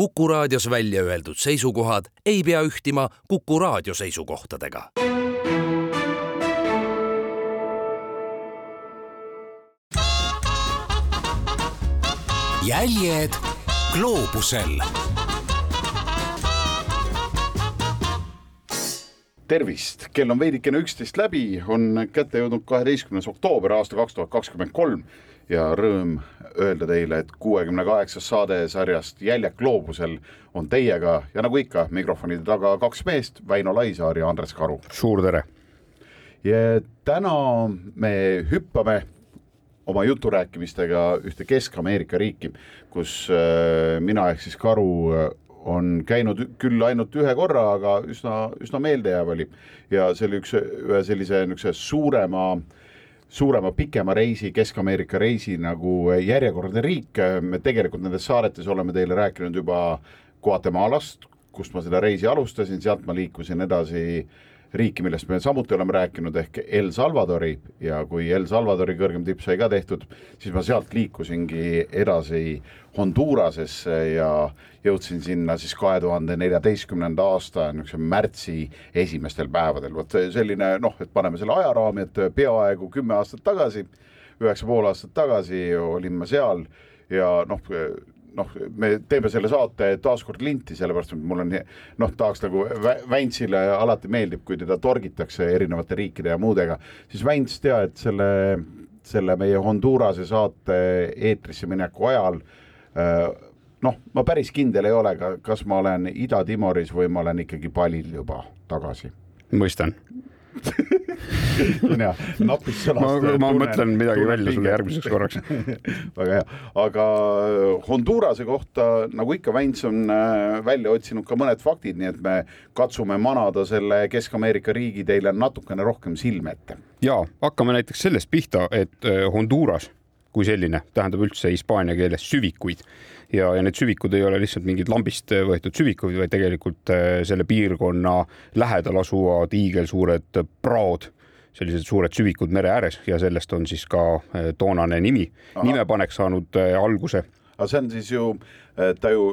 Kuku raadios välja öeldud seisukohad ei pea ühtima Kuku raadio seisukohtadega. jäljed gloobusel. Tervist, kell on veidikene üksteist läbi, on kätte jõudnud kaheteistkümnes oktoober aasta kaks tuhat kakskümmend kolm ja rõõm öelda teile, et kuuekümne kaheksas saade sarjast Jäljak gloobusel on teiega ja nagu ikka, mikrofonide taga kaks meest, Väino Laisaar ja Andres Karu. suur tere! ja täna me hüppame oma juturääkimistega ühte Kesk-Ameerika riiki, kus äh, mina ehk siis Karu äh, on käinud küll ainult ühe korra, aga üsna, üsna meeldejääv oli ja see oli üks, ühe sellise niisuguse suurema suurema, pikema reisi, Kesk-Ameerika reisi nagu järjekordne riik, me tegelikult nendes saaretes oleme teile rääkinud juba Guatemalast, kust ma seda reisi alustasin, sealt ma liikusin edasi äh, riiki, millest me samuti oleme rääkinud, ehk El Salvadori. Ja kui El Salvadori kõrgem tipp sai ka tehtud, siis ma sealt liikusingi edasi Hondurasesse ja jõudsin sinna siis kahe tuhande neljateistkümnenda aasta niisuguse märtsi esimestel päevadel, vot selline noh, et paneme selle ajaraami, et peaaegu kümme aastat tagasi, üheksa pool aastat tagasi olin ma seal ja noh, noh, me teeme selle saate taaskord linti, sellepärast et mul on noh, tahaks nagu Väntsile alati meeldib, kui teda torgitakse erinevate riikide ja muudega, siis Vänts tea, et selle, selle meie Hondurase saate eetrisse mineku ajal noh, ma päris kindel ei ole, kas ma olen Ida-Timoris või ma olen ikkagi palil juba tagasi. mõistan mina napis sõnast. ma, ma mõtlen midagi välja sulle järgmiseks korraks väga hea, aga Hondurase kohta, nagu ikka, Väints on äh, välja otsinud ka mõned faktid, nii et me katsume manada selle Kesk-Ameerika riigi teile natukene rohkem silme ette. ja hakkame näiteks sellest pihta, et äh, Honduras kui selline tähendab üldse hispaania keeles süvikuid. Ja, ja need süvikud ei ole lihtsalt mingid lambist võetud süvikud, vaid tegelikult äh, selle piirkonna lähedal asuvad hiigelsuured praod sellised suured süvikud mere ääres ja sellest on siis ka äh, toonane nimi, nimepanek saanud äh, alguse aga see on siis ju, ta ju,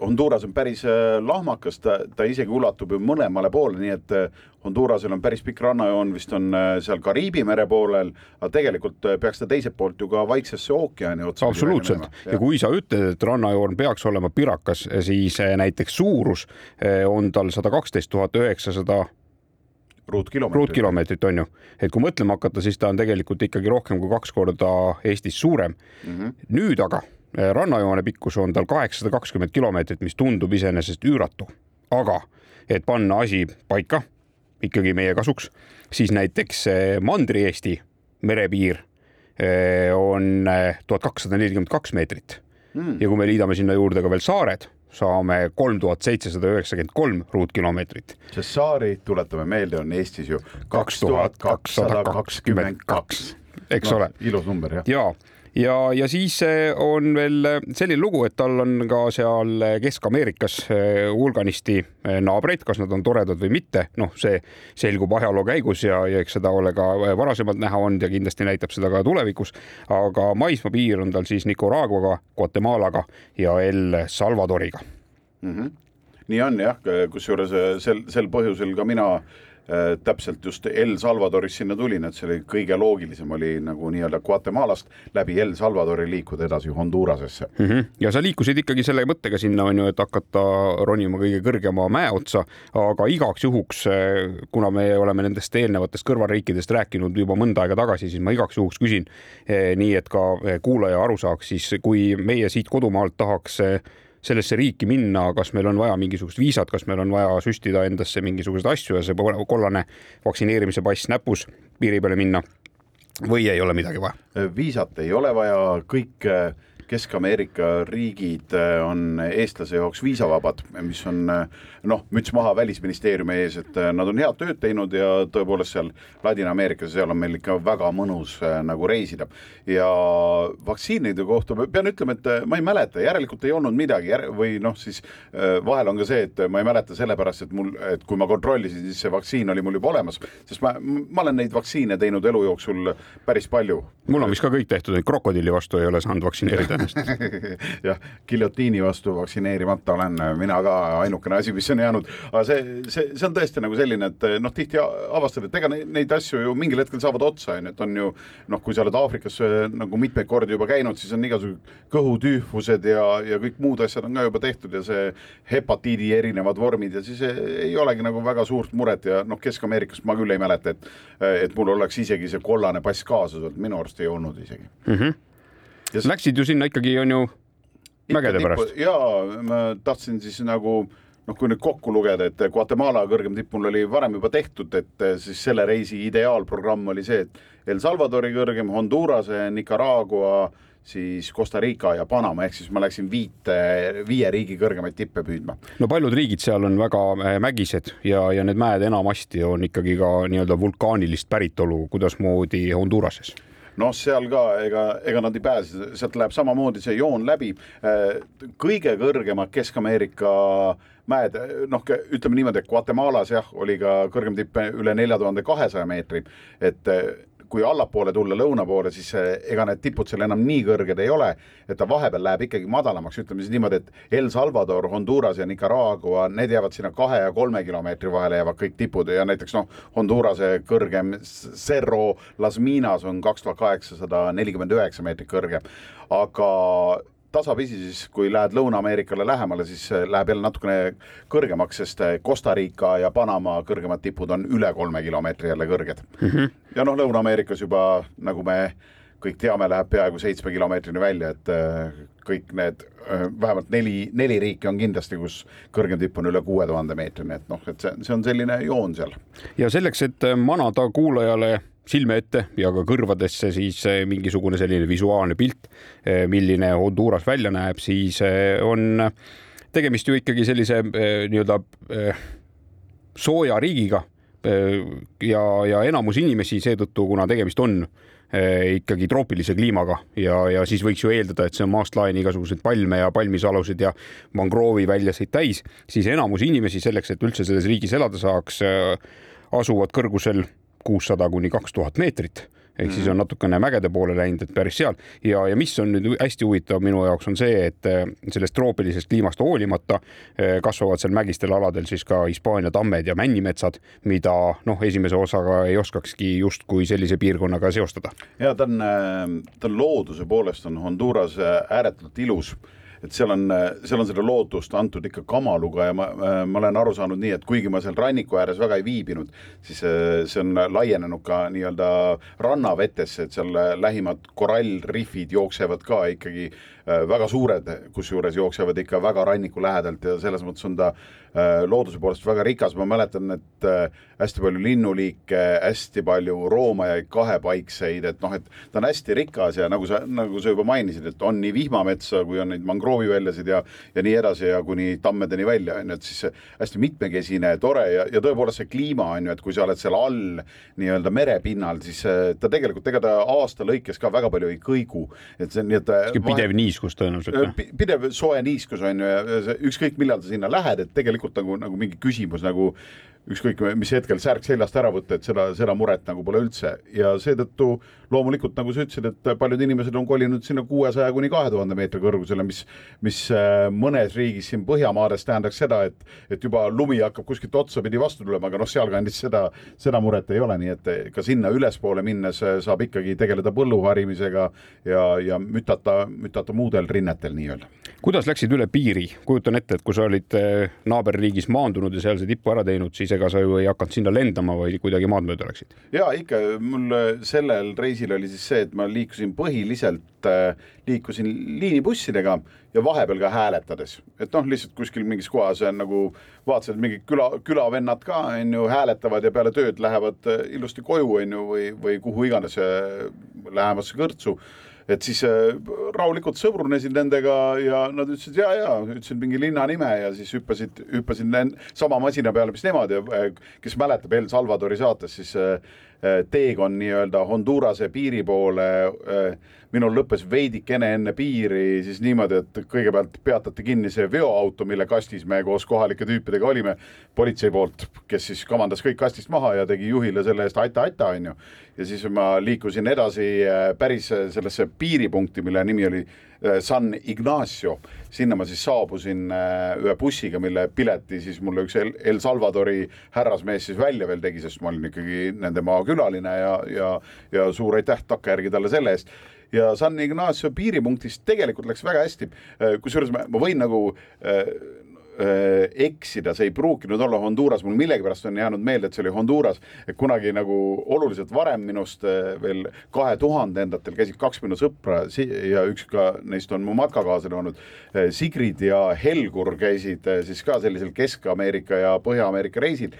Honduras on päris lahmakas, ta, ta isegi ulatub ju mõlemale poole, nii et Hondurasel on päris pikk rannajoon, vist on seal Kariibi mere poolel, aga tegelikult peaks ta teiselt poolt ju ka Vaiksesse ookeani otsa. absoluutselt ja. kui sa ütled, et rannajoon peaks olema pirakas, siis näiteks suurus on tal sada kaksteist tuhat üheksasada ruutkilomeetrit. ruutkilomeetrit on ju, et kui mõtlema hakata, siis ta on tegelikult ikkagi rohkem kui kaks korda Eestis suurem mm. -hmm. nüüd aga rannajoone pikkus on tal kaheksasada kakskümmend kilomeetrit, mis tundub iseenesest üüratu, aga et panna asi paika ikkagi meie kasuks, siis näiteks eh, Mandri-Eesti merepiir eh, on tuhat kakssada nelikümmend kaks meetrit mm. ja kui me liidame sinna juurde ka veel saared saame kolm tuhat seitsesada üheksakümmend kolm ruutkilomeetrit. sest saari, tuletame meelde, on Eestis ju kaks tuhat kakssada kakskümmend kaks. eks ole. ilus number jah. ja ja, ja siis eh, on veel eh, selline lugu, et tal on ka seal eh, Kesk-Ameerikas hulganisti naabreid, kas nad on toredad või mitte, noh, see selgub ajaloo käigus ja, ja eks seda ole ka varasemalt näha olnud ja kindlasti näitab seda ka tulevikus. aga maismaapiir on tal siis Nicaraguaga, Guatemalaga ja El Salvadoriga mm. -hmm. nii on jah, kusjuures sel, sel põhjusel ka mina Äh, täpselt just El Salvadorist sinna tulin, et see oli kõige loogilisem oli nagu nii-öelda Guatemalast läbi El Salvadori liikuda edasi Hondurasesse mm. -hmm. ja sa liikusid ikkagi selle mõttega sinna on ju, et hakata ronima kõige kõrgema mäe otsa, aga igaks juhuks, äh, kuna me oleme nendest eelnevatest kõrvalriikidest rääkinud juba mõnda aega tagasi, siis ma igaks juhuks küsin eh, nii, et ka kuulaja aru saaks, siis kui meie siit kodumaalt tahaks eh, sellesse riiki minna, kas meil on vaja mingisugust viisat, kas meil on vaja süstida endasse mingisuguseid asju ja see kollane vaktsineerimise pass näpus piiri peale minna või ei ole midagi vaja? viisat ei ole vaja, kõik Kesk-Ameerika riigid äh, on eestlase jaoks viisavabad, mis on äh, noh, müts maha Välisministeeriumi ees, et äh, nad on head tööd teinud ja tõepoolest seal Ladina-Ameerikas, seal on meil ikka väga mõnus nagu reisida. ja vaktsiinide kohta pean ütlema, et ma ei mäleta, järelikult ei olnud midagi või noh, siis vahel on ka see, et ma ei mäleta sellepärast, et mul, et kui ma kontrollisin, siis see vaktsiin oli mul juba olemas, sest ma, ma olen neid vaktsiine teinud elu jooksul päris palju. mul on vist ka kõik tehtud, krokodilli vastu ei ole saanud vaktsineerida vaktsineerimist. jah, giljotiini vastu vaktsineerimata olen mina ka ainukene asi, mis on jäänud, aga see, see, see on tõesti nagu selline, et noh, tihti avastad, et ega neid asju ju mingil hetkel saavad otsa, on ju, et on ju noh, kui sa oled Aafrikas nagu mitmeid kordi juba käinud, siis on igasugused kõhutüüfused ja, ja kõik muud asjad on ka juba tehtud ja see hepatiidi erinevad vormid ja siis ei olegi nagu väga suurt muret ja noh, Kesk-Ameerikast ma küll ei mäleta, et et mul oleks isegi see kollane pass kaasas olnud, minu arust ei olnud isegi mm. -hmm. Ja Läksid ju sinna ikkagi, on ju, mägede pärast? jaa, ma tahtsin siis nagu noh, kui nüüd kokku lugeda, et Guatemala kõrgem tipp mul oli varem juba tehtud, et siis selle reisi ideaalprogramm oli see, et El Salvadori kõrgem, Hondurase, Nicaragua, siis Costa Rica ja Panama, ehk siis ma läksin viite, viie riigi kõrgemaid tippe püüdma. no paljud riigid seal on väga äh, mägised ja, ja need mäed enamasti on ikkagi ka nii-öelda vulkaanilist päritolu, kuidasmoodi Honduras'es noh, seal ka ega, ega nad ei pääse, sealt läheb samamoodi see joon läbi. Äh, kõige kõrgemad Kesk-Ameerika mäed, noh, ütleme niimoodi, et Guatemalas jah, oli ka kõrgem tipp üle nelja tuhande kahesaja meetri, et kui allapoole tulla lõuna poole, siis ega need tipud seal enam nii kõrged ei ole, et ta vahepeal läheb ikkagi madalamaks, ütleme siis niimoodi, et El Salvador, Honduras ja Nicaragua, need jäävad sinna kahe ja kolme kilomeetri vahele jäävad kõik tipud. Ja näiteks noh, Hondurase kõrgem Cerro Las Minas on kaks tuhat kaheksasada nelikümmend üheksa meetrit kõrgem, aga tasapisi siis, kui lähed Lõuna-Ameerikale lähemale, siis äh, läheb jälle natukene kõrgemaks, sest äh, Costa Rica ja Panama kõrgemad tipud on üle kolme kilomeetri jälle kõrged mm. -hmm. ja noh, Lõuna-Ameerikas juba nagu me kõik teame, läheb peaaegu seitsme kilomeetrini välja, et äh, kõik need vähemalt neli, neli riiki on kindlasti, kus kõrgem tipp on üle kuue tuhande meetri, nii et noh, et see, see on selline joon seal. ja selleks, et manada kuulajale silme ette ja ka kõrvadesse siis eh, mingisugune selline visuaalne pilt, eh, milline Honduras välja näeb, siis eh, on tegemist ju ikkagi sellise nii-öelda sooja riigiga ja, ja enamus inimesi seetõttu, kuna tegemist on ikkagi troopilise kliimaga ja, ja siis võiks ju eeldada, et see on maast laeni igasuguseid palme ja palmisalusid ja mangroovi väljasid täis, siis enamus inimesi selleks, et üldse selles riigis elada saaks, asuvad kõrgusel kuussada kuni kaks tuhat meetrit. Ehk siis on natukene mägede poole läinud, et päris seal. Ja, ja mis on nüüd hästi huvitav minu jaoks on see, et eh, sellest troopilisest kliimast hoolimata eh, kasvavad seal mägistel aladel siis ka Hispaania tammed ja männimetsad, mida noh, esimese osaga ei oskakski justkui sellise piirkonnaga seostada. ja ta on, eh, ta on looduse poolest on Honduras ääretult ilus et seal on, seal on seda lootust antud ikka kamaluga ja ma, ma olen aru saanud nii, et kuigi ma seal ranniku ääres väga ei viibinud, siis äh, see on laienenud ka nii-öelda rannavetesse, et seal lähimad korallrifid jooksevad ka ikkagi äh, väga suured, kusjuures jooksevad ikka väga ranniku lähedalt ja selles mõttes on ta Äh, looduse poolest väga rikas, ma mäletan, et äh, hästi palju linnuliike, hästi palju roomajaid, kahepaikseid, et noh, et ta on hästi rikas ja nagu sa, nagu sa juba mainisid, et on nii vihmametsa kui on neid mangrooviväljasid ja ja nii edasi ja kuni tammedeni välja, on ju, et siis hästi mitmekesine, tore ja, ja tõepoolest see kliima on ju, et kui sa oled seal all nii-öelda merepinnal, siis äh, ta tegelikult, ega ta aasta lõikes ka väga palju ei kõigu, et see nii, et pidev niiskus tõenäoliselt. pidev soe niiskus on ju ja ükskõik millal sa sinna lähed, et tegelikult tegelikult nagu, nagu mingi küsimus nagu ükskõik mis hetkel särk seljast ära võtta, et seda, seda muret nagu pole üldse. Ja seetõttu loomulikult, nagu sa ütlesid, et paljud inimesed on kolinud sinna kuuesaja kuni kahe tuhande meetri kõrgusele, mis, mis äh, mõnes riigis siin Põhjamaades tähendaks seda, et, et juba lumi hakkab kuskilt otsapidi vastu tulema, aga noh, sealkandis seda, seda muret ei ole, nii et ka sinna ülespoole minnes äh, saab ikkagi tegeleda põlluharimisega ja, ja mütata, mütata muudel rinnetel nii-öelda. kuidas läksid üle piiri, kujutan ette, et kui sa olid äh, naaberriigis maandunud ja seal see tipu ära teinud, siis ega sa ju ei hakanud sinna lendama, vaid kuidagi maad mööda läksid? ja ikka, mul sellel reisil oli siis see, et ma liikusin põhiliselt äh,, liikusin liinibussidega ja vahepeal ka hääletades, et noh, lihtsalt kuskil mingis kohas on nagu vaatasin, et mingid küla, külavennad ka on ju hääletavad ja peale tööd lähevad äh, ilusti koju on ju või, või kuhu iganes äh, lähemasse kõrtsu et siis äh, rahulikult sõbrunesin nendega ja nad ütlesid ja, ja ütlesin mingi linna nime ja siis hüppasid, hüppasin sama masina peale, mis nemad ja äh, kes mäletab El Salvadori saates, siis äh, teekond nii-öelda Hondurase piiri poole minul lõppes veidikene enne piiri siis niimoodi, et kõigepealt peatati kinni see veoauto, mille kastis me koos kohalike tüüpidega olime, politsei poolt, kes siis kamandas kõik kastist maha ja tegi juhile selle eest aita-aita, onju. ja siis ma liikusin edasi äh, päris sellesse piiripunkti, mille nimi oli San Ignacio, sinna ma siis saabusin äh, ühe bussiga, mille pileti siis mulle üks El, El Salvadori härrasmees siis välja veel tegi, sest ma olin ikkagi nende maa külaline ja, ja, ja suur aitäh takkajärgi talle selle eest. Ja San Ignacio piiripunktist tegelikult läks väga hästi, kusjuures ma, ma võin nagu äh, äh, eksida, see ei pruukinud olla Honduras, mul millegipärast on jäänud meelde, et see oli Honduras, et kunagi nagu oluliselt varem minust äh, veel kahe tuhandendatel käisid kaks minu sõpra ja üks ka neist on mu matkakaaslane olnud, Sigrid ja Helgur käisid äh, siis ka sellisel Kesk-Ameerika ja Põhja-Ameerika reisil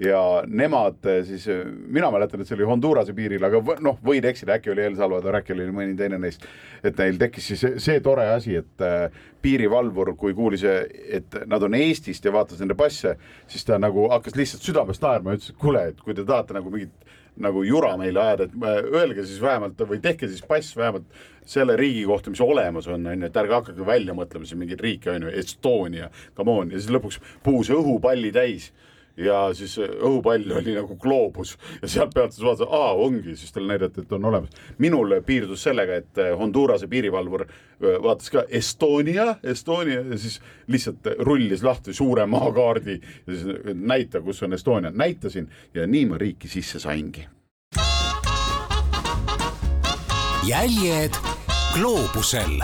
ja nemad eh, siis, mina mäletan, et see oli Hondurase piiril, aga noh, võin eksida, äkki oli El Salvador, äkki oli mõni teine neist. et neil tekkis siis see, tore asi, et äh, piirivalvur, kui kuulis, et nad on Eestist ja vaatas nende passe, siis ta nagu hakkas lihtsalt südamest naerma ja ütles, et kuule, et kui te tahate nagu mingit nagu jura meile ajada, et öelge siis vähemalt või tehke siis pass vähemalt selle riigi kohta, mis olemas on, on ju, et ärge hakake välja mõtlema siin mingeid riike, on ju, Estonia, come on, ja siis lõpuks puhus õhupalli täis ja siis õhupall oli nagu gloobus ja sealt pealt siis vaatas, aa ongi, siis talle näidati, et on olemas. minul piirdus sellega, et Hondurase piirivalvur vaatas ka Estonia, Estonia ja siis lihtsalt rullis lahti suure maakaardi ja siis näita, kus on Estonia, näitasin ja nii ma riiki sisse saingi. jäljed gloobusel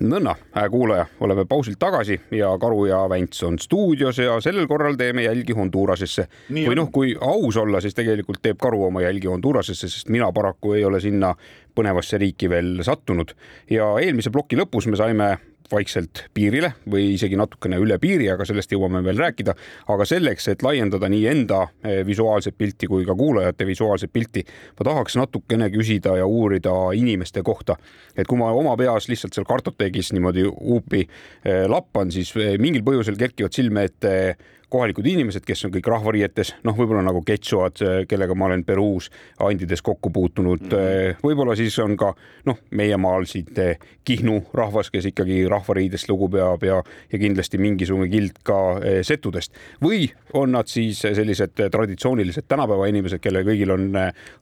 nõnna, kuulaja, oleme pausilt tagasi ja Karu ja Vänts on stuudios ja sellel korral teeme jälgi Hondurasesse. Või noh, kui aus olla, siis tegelikult teeb Karu oma jälgi Hondurasesse, sest mina paraku ei ole sinna põnevasse riiki veel sattunud ja eelmise ploki lõpus me saime vaikselt piirile või isegi natukene üle piiri, aga sellest jõuame veel rääkida. aga selleks, et laiendada nii enda eh, visuaalset pilti kui ka kuulajate visuaalset pilti, ma tahaks natukene küsida ja uurida inimeste kohta. et kui ma oma peas lihtsalt seal kartoteegis niimoodi huupi eh, lappan, siis eh, mingil põhjusel kerkivad silme ette kohalikud inimesed, kes on kõik rahvariietes, noh, võib-olla nagu ketšuad, kellega ma olen Peruus Andides kokku puutunud mm. -hmm. võib-olla siis on ka noh, meie maal siit eh, Kihnu rahvas, kes ikkagi rahvariidest lugu peab ja, ja kindlasti mingisugune kild ka setudest või on nad siis sellised traditsioonilised tänapäeva inimesed, kellel kõigil on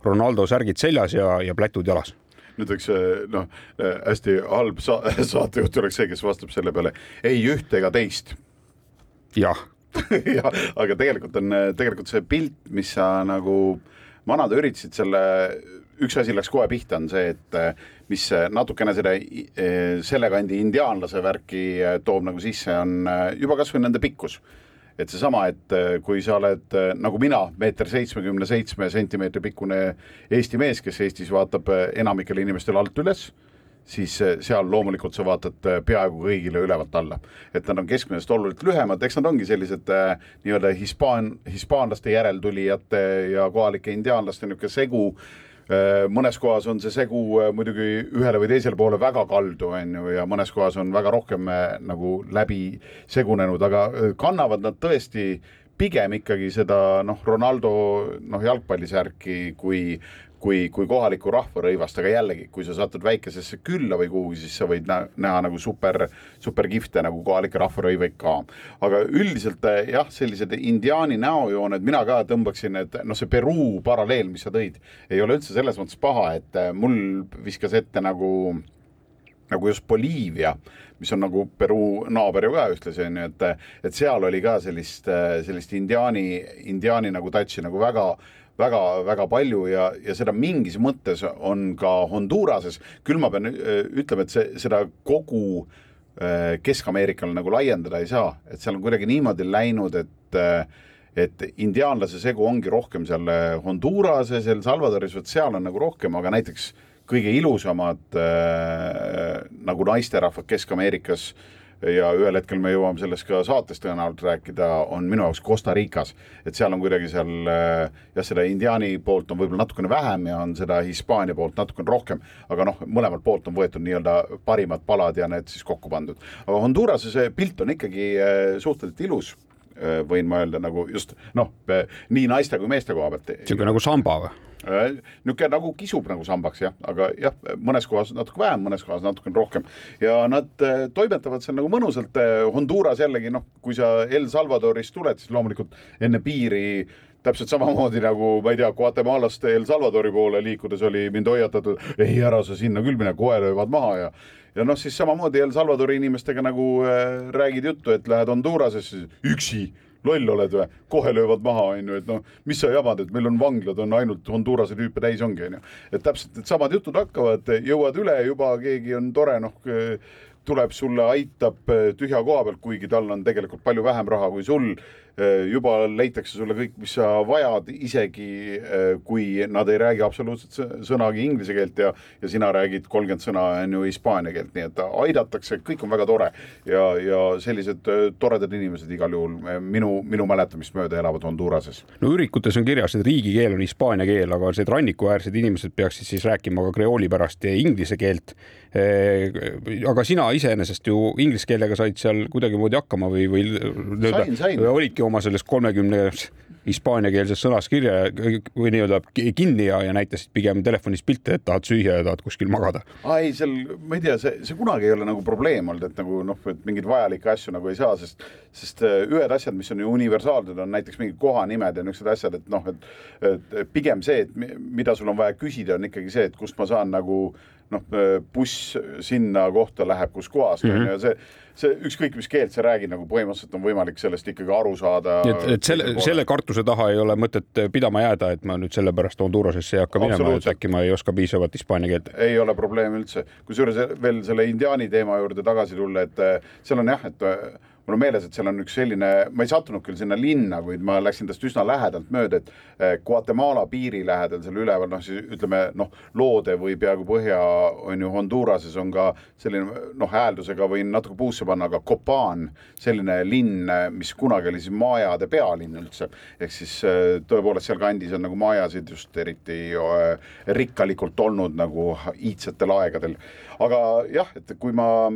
Ronaldo särgid seljas ja, ja plätud jalas nüüd üks noh, hästi halb sa saatejuht oleks see, kes vastab selle peale ei üht ega teist jah, jah, aga tegelikult on tegelikult see pilt, mis sa nagu manada üritasid selle, üks asi läks kohe pihta, on see, et mis natukene selle, selle kandi indiaanlase värki toob nagu sisse, on juba kasvõi nende pikkus. et seesama, et kui sa oled nagu mina, meeter seitsmekümne seitsme sentimeetri pikkune Eesti mees, kes Eestis vaatab enamikele inimestele alt üles siis eh, seal loomulikult sa vaatad eh, peaaegu kõigile ülevalt alla. et nad on keskmisest oluliselt lühemad, eks nad ongi sellised äh, nii-öelda hispaan, hispaanlaste järeltulijate ja kohalike indiaanlaste niisugune segu mõnes kohas on see segu muidugi ühele või teisele poole väga kaldu, on ju, ja mõnes kohas on väga rohkem nagu läbi segunenud, aga kannavad nad tõesti pigem ikkagi seda noh, Ronaldo noh, jalgpallisärki kui kui, kui kohaliku rahvarõivast, aga jällegi, kui sa satud väikesesse külla või kuhugi, siis sa võid näha, näha nagu super, super kihvte nagu kohalikke rahvarõivaid ka. aga üldiselt eh, jah, sellised indiaani näojooned, mina ka tõmbaksin, et noh, see Peruu paralleel, mis sa tõid, ei ole üldse selles mõttes paha, et eh, mul viskas ette nagu nagu just Boliivia, mis on nagu Peruu naaber ju ka ühtlasi on ju, et, et seal oli ka sellist, sellist indiaani, indiaani nagu touch'i nagu väga väga-väga palju ja, ja seda mingis mõttes on ka Honduras'es, küll ma pean äh, ütlema, et see, seda kogu äh, Kesk-Ameerikale nagu laiendada ei saa, et seal on kuidagi niimoodi läinud, et äh, et indiaanlase segu ongi rohkem seal Honduras'es, El Salvadoris, vot seal on nagu rohkem, aga näiteks kõige ilusamad äh, nagu naisterahvad Kesk-Ameerikas ja ühel hetkel me jõuame sellest ka saates tõenäoliselt rääkida, on minu jaoks Costa Ricas. et seal on kuidagi seal äh, jah, seda indiaani poolt on võib-olla natukene vähem ja on seda Hispaania poolt natukene rohkem, aga noh, mõlemalt poolt on võetud nii-öelda parimad palad ja need siis kokku pandud. aga Hondurase see pilt on ikkagi äh, suhteliselt ilus võin ma öelda nagu just noh, nii naiste kui meeste koha pealt. niisugune nagu samba või? niisugune nagu kisub nagu sambaks jah, aga jah, mõnes kohas natuke vähem, mõnes kohas natukene rohkem ja nad äh, toimetavad seal nagu mõnusalt. Honduras jällegi noh, kui sa El Salvadorist tuled, siis loomulikult enne piiri täpselt samamoodi nagu ma ei tea, Guatemalast El Salvadori poole liikudes oli mind hoiatatud, ei ära sa sinna küll mine, kohe löövad maha ja ja noh, siis samamoodi El Salvadori inimestega nagu äh, räägid juttu, et lähed Hondurasesse üksi loll oled või, kohe löövad maha, on ju, et noh, mis sa jamad, et meil on vanglad on ainult Hondurase tüüpe täis ongi, on ju. et täpselt needsamad jutud hakkavad, jõuad üle juba, keegi on tore, noh tuleb sulle, aitab tühja koha pealt, kuigi tal on tegelikult palju vähem raha kui sul Äh, juba leitakse sulle kõik, mis sa vajad, isegi äh, kui nad ei räägi absoluutselt sõnagi inglise keelt ja, ja sina räägid kolmkümmend sõna on ju hispaania keelt, nii et aidatakse, kõik on väga tore ja, ja sellised äh, toredad inimesed igal juhul minu, minu mäletamist mööda elavad Honduras'es. no ürikutes on kirjas, et riigikeel on hispaania keel, aga need rannikuäärsed inimesed peaksid siis rääkima ka kreooli pärast inglise keelt. aga sina iseenesest ju inglise keelega said seal kuidagimoodi hakkama või, või nii-öelda olidki oma selles kolmekümnes hispaaniakeelses sõnas kirja või nii-öelda kinni ja, ja näitasid pigem telefonis pilte, et tahad süüa ja tahad kuskil magada. aa ei, seal ma ei tea, see, see kunagi ei ole nagu probleem olnud, et nagu noh, et mingeid vajalikke asju nagu ei saa, sest sest äh, ühed asjad, mis on ju universaalsed, on näiteks mingid kohanimed ja niisugused asjad, et noh, et pigem see, et mida sul on vaja küsida, on ikkagi see, et kust ma saan nagu noh, buss sinna kohta läheb, kus kohas mm, -hmm. ja see, see ükskõik, mis keelt sa räägid, nagu põhimõtteliselt on võimalik sellest ikkagi aru saada. et, et selle, selle kartuse taha ei ole mõtet pidama jääda, et ma nüüd sellepärast Hondurasesse ei hakka minema, et äkki ma ei oska piisavalt hispaania keelt. ei ole probleemi üldse, kusjuures veel selle indiaani teema juurde tagasi tulla, et seal on jah, et mul on meeles, et seal on üks selline, ma ei sattunud küll sinna linna, kuid ma läksin tast üsna lähedalt mööda, et eh, Guatemala piiri lähedal seal üleval, noh siis ütleme noh, loode või peaaegu põhja on ju Honduras'es on ka selline noh, hääldusega võin natuke puusse panna, aga Copan, selline linn, mis kunagi oli siis majade pealinn üldse, ehk siis eh, tõepoolest sealkandis on nagu majasid just eriti eh, rikkalikult olnud nagu iidsetel aegadel. aga jah, et kui ma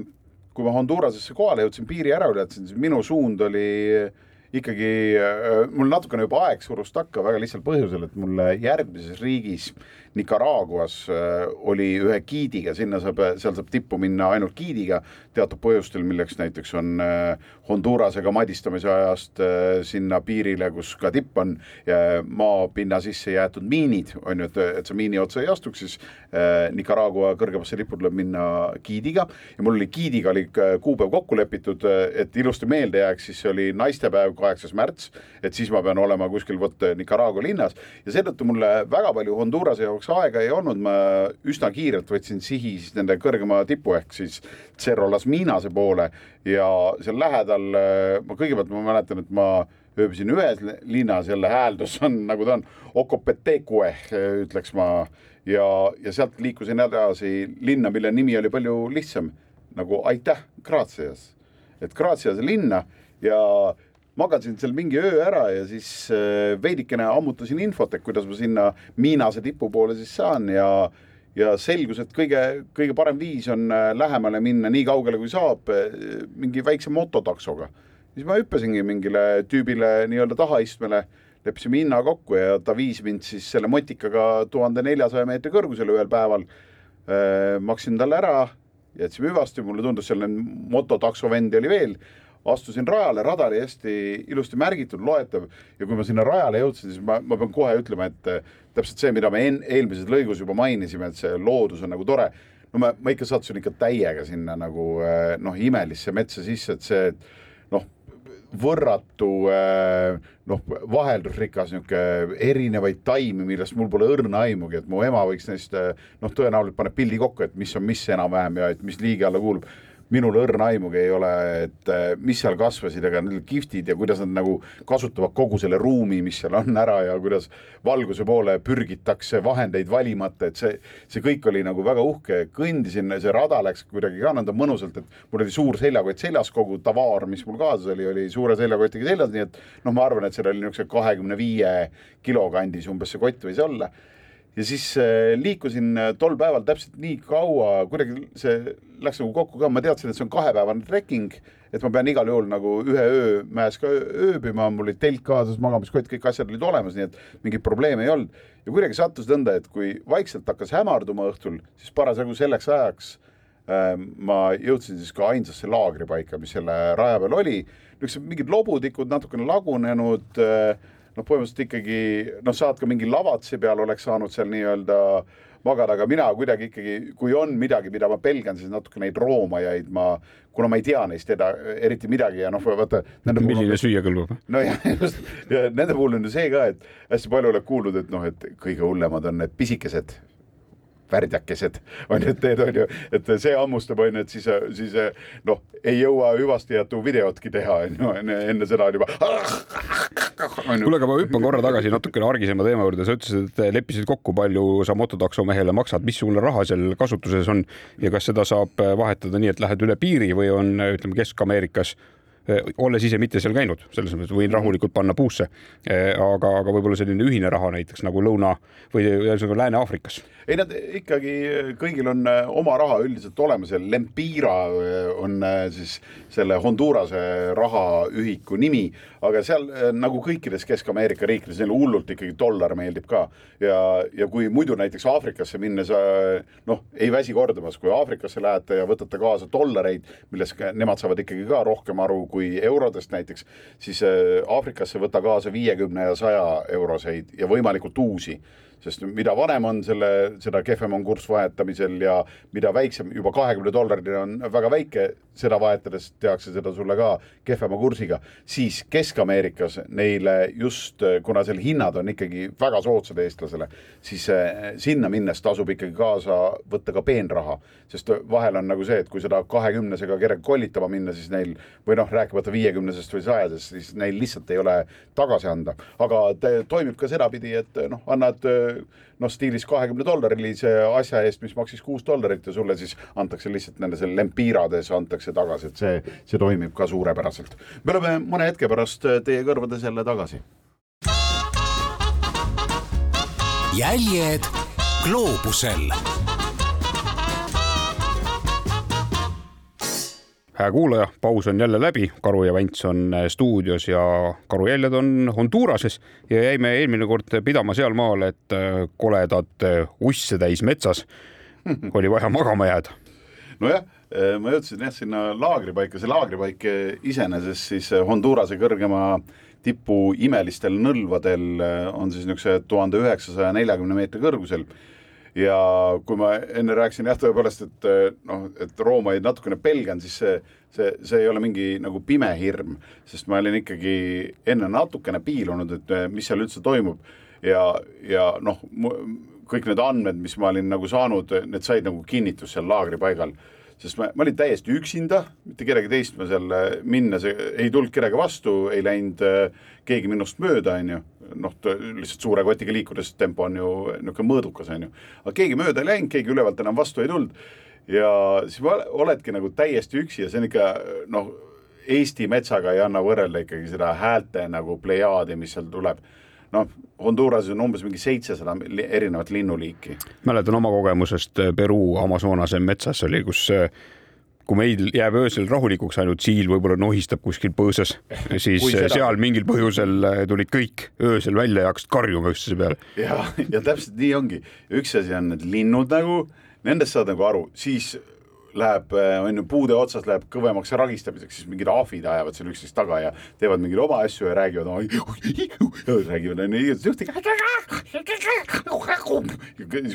kui ma Hondurasesse kohale jõudsin, piiri ära ületasin, siis minu suund oli ikkagi, äh, mul natukene juba aeg surus takka väga lihtsal põhjusel, et mul järgmises riigis Nicaraguas äh, oli ühe giidiga, sinna saab, seal saab tippu minna ainult giidiga teatud põhjustel, milleks näiteks on äh, Hondurasega madistamise ajast äh, sinna piirile, kus ka tipp on, maapinna sisse jäetud miinid, on ju, et, et sa miini otsa ei astuks, siis Nicaragua kõrgemasse lippu tuleb minna giidiga ja mul oli giidiga oli kuupäev kokku lepitud, et ilusti meelde jääks, siis see oli naistepäev, kaheksas märts, et siis ma pean olema kuskil vot Nicaragua linnas. Ja seetõttu mulle väga palju Hondurase jaoks jaoks aega ei olnud, ma üsna kiirelt võtsin sihi siis nende kõrgema tipu ehk siis Cerro Las Minase poole ja seal lähedal ma kõigepealt ma mäletan, et ma ööbisin ühes linnas, jälle hääldus on nagu ta on, Ocopeteque ütleks ma. Ja, ja sealt liikusin edasi linna, mille nimi oli palju lihtsam nagu aitäh, Grazias, et Graziase linna ja magasin seal mingi öö ära ja siis äh, veidikene ammutasin infot, et kuidas ma sinna Miinase tipu poole siis saan ja ja selgus, et kõige, kõige parem viis on äh, lähemale minna nii kaugele, kui saab, äh, mingi väikse mototaksoga. siis ma hüppasingi mingile tüübile nii-öelda tahaistmele, leppisime hinna kokku ja ta viis mind siis selle motikaga tuhande neljasaja meetri kõrgusele ühel päeval. maksin talle ära, jätsime hüvasti, mulle tundus, seal mototakso vendi oli veel astusin rajale, rada oli hästi ilusti märgitud, loetav ja kui ma sinna rajale jõudsin, siis ma, ma pean kohe ütlema, et eh, täpselt see, mida me en, eelmises lõigus juba mainisime, et see loodus on nagu tore. no ma, ma ikka sattusin ikka täiega sinna nagu eh, noh, imelisse metsa sisse, et see noh, võrratu eh, noh, vaheldusrikas niisugune erinevaid taimi, millest mul pole õrna aimugi, et mu ema võiks neist noh, tõenäoliselt paneb pildi kokku, et mis on mis enam-vähem ja et mis liigi alla kuulub minul õrna aimugi ei ole, et äh, mis seal kasvasid, aga need kihvtid ja kuidas nad nagu kasutavad kogu selle ruumi, mis seal on ära ja kuidas valguse poole pürgitakse vahendeid valimata, et see, see kõik oli nagu väga uhke, kõndisin, see rada läks kuidagi ka nõnda mõnusalt, et mul oli suur seljakott seljas, kogu tavaar, mis mul kaasas oli, oli suure seljakotiga seljas, nii et noh, ma arvan, et seal oli niisuguse kahekümne viie kilo kandis umbes see kott võis olla ja siis äh, liikusin äh, tol päeval täpselt nii kaua, kuidagi see läks nagu kokku ka, ma teadsin, et see on kahepäevane trekking, et ma pean igal juhul nagu ühe öö mäes ka ööbima, mul oli telk kaasas, magamiskott, kõik asjad olid olemas, nii et mingeid probleeme ei olnud. ja kuidagi sattus nõnda, et kui vaikselt hakkas hämarduma õhtul, siis parasjagu selleks ajaks äh, ma jõudsin siis ka ainsasse laagripaika, mis selle raja peal oli, niisugused mingid lobutikud natukene lagunenud äh,, noh, põhimõtteliselt ikkagi noh, saad ka mingi lavatsi peal oleks saanud seal nii-öelda magada, aga mina kuidagi ikkagi, kui on midagi, mida ma pelgan, siis natuke neid roomajaid ma, kuna ma ei tea neist eda, eriti midagi ja noh, vaata. milline süüa kõlbab? nojah, just ja nende puhul on ju see ka, et hästi palju oled kuulnud, et noh, et kõige hullemad on need pisikesed värdjakesed on ju, et need on ju, et see hammustab, on ju, et siis, siis noh, ei jõua hüvastijätu videotki teha, on ju, enne seda on juba. kuule, aga ma hüppan korra tagasi natukene argisema teema juurde, sa ütlesid, et leppisid kokku, palju sa mototakso mehele maksad, missugune raha seal kasutuses on ja kas seda saab vahetada nii, et lähed üle piiri või on, ütleme Kesk-Ameerikas olles ise mitte seal käinud, selles mõttes võin rahulikult panna puusse. aga, aga võib-olla selline ühine raha näiteks nagu Lõuna või ühesõnaga Lääne-Aafrikas. ei nad ikkagi kõigil on äh, oma raha üldiselt olemas ja Lempira äh, on äh, siis selle Hondurase rahaühiku nimi, aga seal äh, nagu kõikides Kesk-Ameerika riikides neile hullult ikkagi dollar meeldib ka ja, ja kui muidu näiteks Aafrikasse minnes äh, noh, ei väsi kordamas, kui Aafrikasse lähete ja võtate kaasa dollareid, millest nemad saavad ikkagi ka rohkem aru kui eurodest näiteks, siis äh, Aafrikasse võta kaasa viiekümne ja saja euroseid ja võimalikult uusi sest mida vanem on selle, seda kehvem on kurss vahetamisel ja mida väiksem, juba kahekümne dollarini on väga väike, seda vahetades tehakse seda sulle ka kehvema kursiga, siis Kesk-Ameerikas neile just, kuna seal hinnad on ikkagi väga soodsad eestlasele, siis eh, sinna minnes tasub ikkagi kaasa võtta ka peenraha, sest vahel on nagu see, et kui seda kahekümnesega kellegi kollitama minna, siis neil või noh, rääkimata viiekümnesest või sajasest, siis neil lihtsalt ei ole tagasi anda, aga toimib ka sedapidi, et noh, annad noh, stiilis kahekümne dollarilise asja eest, mis maksis kuus dollarit ja sulle siis antakse lihtsalt nende seal lempiirades antakse tagasi, et see, see toimib ka suurepäraselt. me oleme mõne hetke pärast teie kõrvades jälle tagasi. jäljed gloobusel hää kuulaja, paus on jälle läbi, Karu ja Vents on stuudios ja karujäljed on Honduras'es ja jäime eelmine kord pidama sealmaal, et äh, koledat äh, usse täis metsas oli vaja magama jääda. nojah, ma jõudsin jah sinna laagripaika, see laagripaik iseenesest siis Hondurase kõrgema tipu imelistel nõlvadel on siis niisuguse tuhande üheksasaja neljakümne meetri kõrgusel ja kui ma enne rääkisin jah, tõepoolest, et noh, et roomaid natukene pelgan, siis see, see, see ei ole mingi nagu pime hirm, sest ma olin ikkagi enne natukene piilunud, et mis seal üldse toimub. Ja, ja noh, kõik need andmed, mis ma olin nagu saanud, need said nagu kinnitust seal laagripaigal sest ma, ma olin täiesti üksinda, mitte kedagi teist ma seal minnes ei tulnud kedagi vastu, ei läinud äh, keegi minust mööda, onju. noh, lihtsalt suure kotiga liikudes tempo on ju niisugune mõõdukas, onju. aga keegi mööda ei läinud, keegi ülevalt enam vastu ei tulnud. ja siis oledki nagu täiesti üksi ja see on ikka noh, Eesti metsaga ei anna võrrelda ikkagi seda häälte nagu plejaadi, mis seal tuleb noh, Honduras'is on umbes mingi seitsesada erinevat linnuliiki. Mäletan oma kogemusest äh, Peruu Amazonase metsas oli, kus äh, kui meil jääb öösel rahulikuks ainult siil võib-olla nohistab kuskil põõsas, siis seda- seal mingil põhjusel äh, tulid kõik öösel välja ja hakkasid karjuma üksteise peale. ja, ja täpselt nii ongi, üks asi on need linnud nagu, nendest saad nagu aru, siis läheb, on ju puude otsas läheb kõvemaks ragistamiseks, siis mingid ahvid ajavad seal üksteist taga ja teevad mingeid oma asju ja räägivad oma, räägivad on ju igatahes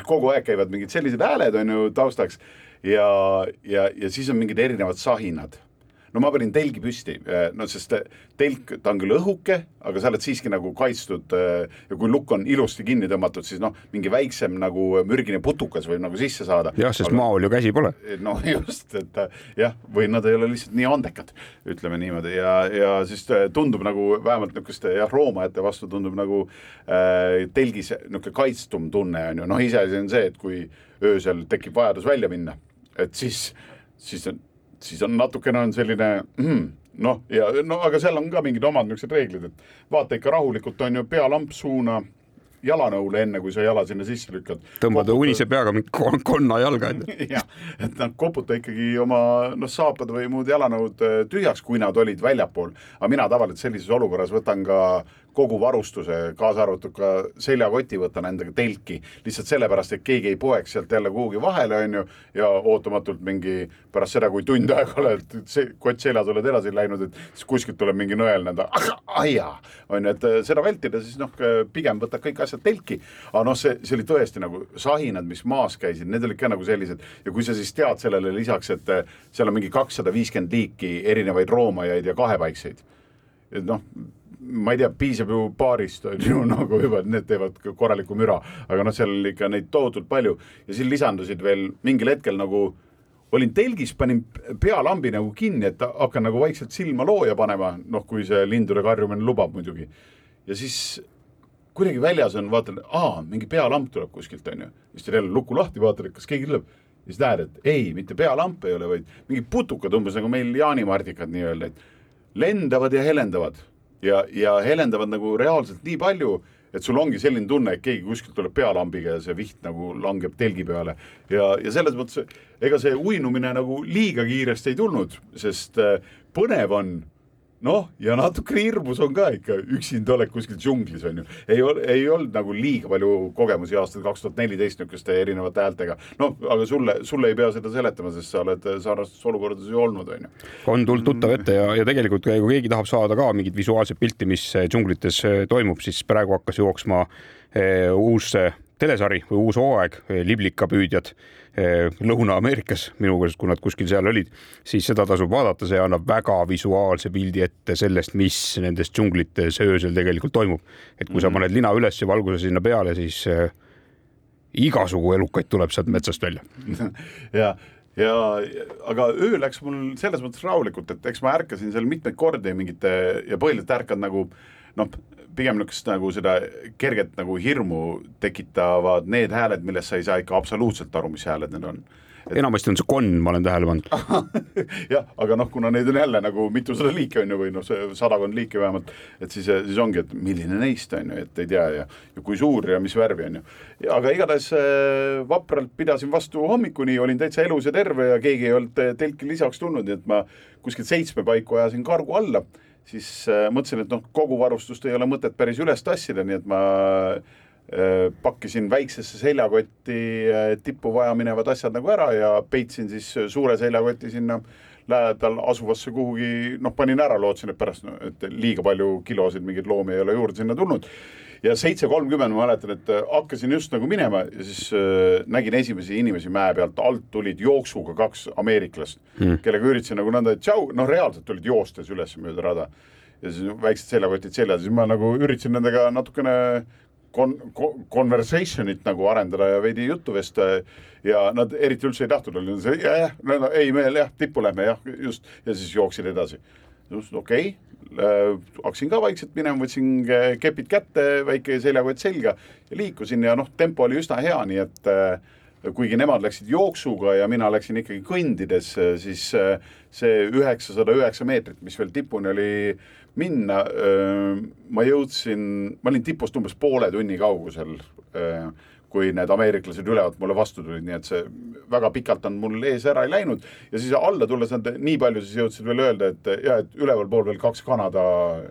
kogu aeg käivad mingid sellised hääled on ju taustaks. Ja, ja, ja siis on mingid erinevad sahinad no ma panin telgi püsti, no sest telk, ta on küll õhuke, aga sa oled siiski nagu kaitstud ja kui lukk on ilusti kinni tõmmatud, siis noh, mingi väiksem nagu mürgine putukas võib nagu sisse saada. jah, sest aga... maol ju käsi pole. no just, et jah, või nad ei ole lihtsalt nii andekad, ütleme niimoodi ja, ja siis tundub nagu vähemalt niisuguste jah, roomajate vastu tundub nagu äh, telgis niisugune kaitstum tunne on ju, noh iseasi on see, et kui öösel tekib vajadus välja minna, et siis, siis on siis on natukene on selline mm, noh, ja no aga seal on ka mingid omad niisugused reeglid, et vaata ikka rahulikult on ju pealamp suuna jalanõule, enne kui sa jala sinna sisse lükkad. tõmbad unise peaga mingi kon- konna jalga ette. jah, et noh, koputa ikkagi oma noh, saapad või muud jalanõud äh, tühjaks, kui nad olid väljapool. aga mina tavaliselt sellises olukorras võtan ka kogu varustuse, kaasa arvatud ka seljakoti võtan endaga telki, lihtsalt sellepärast, et keegi ei poeks sealt jälle kuhugi vahele, on ju, ja ootamatult mingi pärast seda, kui tund aega oled see kott seljas oled edasi läinud, et siis kuskilt tuleb mingi nõel nõnda, aia, on ju, et seda vältida, siis noh, pigem võtad kõik asjad telki, aga noh, see, see oli tõesti nagu sahinad, mis maas käisid, need olid ka nagu sellised. Ja kui sa siis tead sellele lisaks, et seal on mingi kakssada viiskümmend liiki erinevaid roomajaid ja kahepaikseid, et noh, ma ei tea, piisab ju paarist on ju nagu juba, et need teevad korralikku müra, aga noh, seal oli ikka neid tohutult palju ja siin lisandusid veel mingil hetkel nagu olin telgis, panin pealambi nagu kinni, et hakkan nagu vaikselt silma looja panema, noh, kui see lindude karjumine lubab muidugi. ja siis kuidagi väljas on, vaatan, aa, mingi pealamp tuleb kuskilt, onju. siis teed jälle luku lahti, vaatad, et kas keegi tuleb. ja siis näed, et ei, mitte pealamp ei ole, vaid mingid putukad, umbes nagu meil jaanimardikad nii-öelda, et lendavad ja helendavad ja, ja helendavad nagu reaalselt nii palju, et sul ongi selline tunne, et keegi kuskilt tuleb pealambiga ja see viht nagu langeb telgi peale. ja, ja selles mõttes, ega see uinumine nagu liiga kiiresti ei tulnud, sest äh, põnev on noh, ja natukene hirmus on ka ikka üksinda oled kuskil džunglis on ju, ei ole, ei olnud nagu liiga palju kogemusi aastal kaks tuhat neliteist niisuguste erinevate häältega. noh, aga sulle, sulle ei pea seda seletama, sest sa oled sarnastes olukordades ju olnud, on ju. on tulnud tuttav ette ja, ja tegelikult kui keegi tahab saada ka mingit visuaalset pilti, mis džunglites eh, toimub, siis praegu hakkas jooksma eh, uus eh, telesari või uus hooaeg, liblikapüüdjad Eh, Lõuna-Ameerikas minu meelest, kui nad kuskil seal olid, siis seda tasub vaadata, see annab väga visuaalse pildi ette sellest, mis nendes džunglites öösel tegelikult toimub. et kui sa mhm. paned lina üles ja valguse sinna peale, siis äh, igasugu elukaid tuleb sealt metsast välja ja ja aga öö läks mul selles mõttes rahulikult, et eks ma ärkasin seal mitmeid kordi mingite ja põhiliselt ärkad nagu noh, pigem niisugust nagu seda kerget nagu hirmu tekitavad need hääled, millest sa ei saa ikka absoluutselt aru, mis hääled need on. Et.... enamasti on see konn, ma olen tähele pannud. Jah, aga noh, kuna neid on jälle nagu mitusada liiki on ju, või noh, sadakond liiki vähemalt, et siis, siis ongi, et milline neist on ju, et ei tea ja, ja kui suur ja mis värvi on ju. aga igatahes äh, vapralt pidasin vastu hommikuni, olin täitsa elus ja terve ja keegi ei olnud telki lisaks tulnud, nii et ma kuskil seitsme paiku ajasin kargu alla siis äh, mõtlesin, et noh, kogu varustust ei ole mõtet päris üles tassida, nii et ma äh, pakkisin väiksesse seljakotti äh, tippu vajaminevad asjad nagu ära ja peitsin siis suure seljakoti sinna lähedal asuvasse kuhugi, noh, panin ära, lootsin, et pärast no,, et liiga palju kilosid, mingeid loomi ei ole juurde sinna tulnud ja seitse kolmkümmend ma mäletan, et äh, hakkasin just nagu minema ja siis äh, nägin esimesi inimesi mäe pealt, alt tulid jooksuga kaks ameeriklast hmm., kellega üritasin nagu nõnda, tšau, noh, reaalselt tulid joostes üles mööda rada. ja siis väiksed seljakotid seljas, siis ma nagu üritasin nendega natukene kon-, conversation'it nagu arendada ja veidi juttu vesta ja nad eriti üldse ei tahtnud, oli see jah, no ei, me jah, tippu lähme jah, just, ja siis jooksid edasi. Just okei. Okay Äh, hakkasin ka vaikselt minema, võtsin äh, kepid kätte, väike seljakott selga ja liikusin ja noh, tempo oli üsna hea, nii et äh, kuigi nemad läksid jooksuga ja mina läksin ikkagi kõndides, siis see üheksasada üheksa meetrit, mis veel tipuni oli minna, ma jõudsin, ma olin tipust umbes poole tunni kaugusel kui need ameeriklased ülevalt mulle vastu tulid, nii et see väga pikalt on mul ees ära ei läinud ja siis alla tulles nad nii palju siis jõudsid veel öelda, et ja et ülevalpool veel kaks Kanada,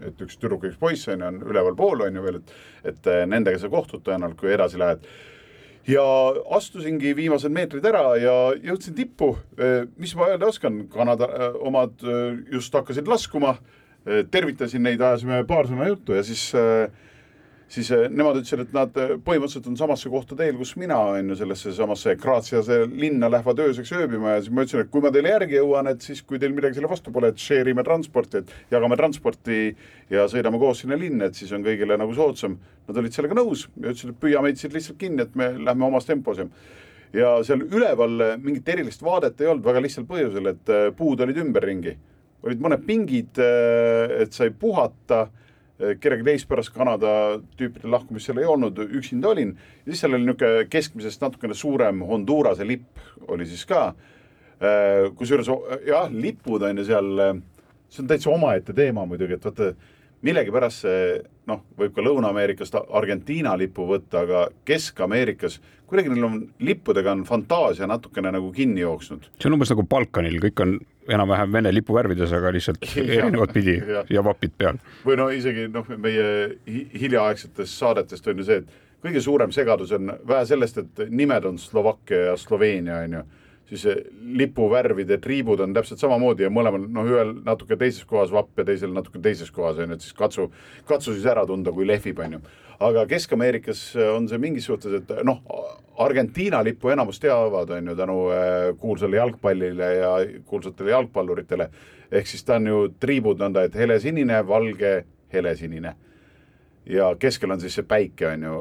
et üks tüdruk, üks poiss on ju, on ülevalpool on ju veel, et et nendega sa kohtud tõenäoliselt, kui edasi lähed ja astusingi viimased meetrid ära ja jõudsin tippu. mis ma öelda oskan, Kanada omad just hakkasid laskuma. tervitasin neid, ajasime paar sõna juttu ja siis äh, siis eh, nemad ütlesid, et nad eh, põhimõtteliselt on samasse kohta teel, kus mina on ju sellesse samasse Graziase linna lähevad ööseks ööbima ja siis ma ütlesin, et kui ma teile järgi jõuan, et siis kui teil midagi selle vastu pole, et share ime transporti, et jagame transporti ja sõidame koos sinna linna, et siis on kõigile nagu soodsam. Nad olid sellega nõus ja ütlesid, et püüa meid siit lihtsalt kinni, et me lähme omas tempos ja ja seal üleval mingit erilist vaadet ei olnud väga lihtsal põhjusel, et eh, puud olid ümberringi, olid mõned pingid, et sai puhata kellegi teist pärast Kanada tüüpide lahkumist seal ei olnud, üksinda olin. ja siis seal oli niisugune keskmisest natukene suurem Hondurase lipp oli siis ka. Äh, kusjuures jah, lipud on ju seal, see on täitsa omaette teema muidugi, et vaata millegipärast see noh, võib ka Lõuna-Ameerikast Argentiina lipu võtta, aga Kesk-Ameerikas kuidagi neil on lippudega on fantaasia natukene nagu kinni jooksnud. see on umbes nagu Balkanil, kõik on enam-vähem Vene lipuvärvides, aga lihtsalt erinevat pidi ja, ja vapid peal. või no isegi noh, meie hiljaaegsetest saadetest on ju see, et kõige suurem segadus on vähe sellest, et nimed on Slovakkia ja Sloveenia on ju siis lipuvärvide triibud on täpselt samamoodi ja mõlemal noh, ühel natuke teises kohas vapp ja teisel natuke teises kohas on ju, et siis katsu, katsu siis ära tunda, kui lehvib, on ju. aga Kesk-Ameerikas on see mingis suhtes, et noh, Argentiina lippu enamus teavad, on ju, tänu äh, kuulsale jalgpallile ja kuulsatele jalgpalluritele. ehk siis ta on ju triibud nõnda, et helesinine, valge, helesinine ja keskel on siis see päike, on ju,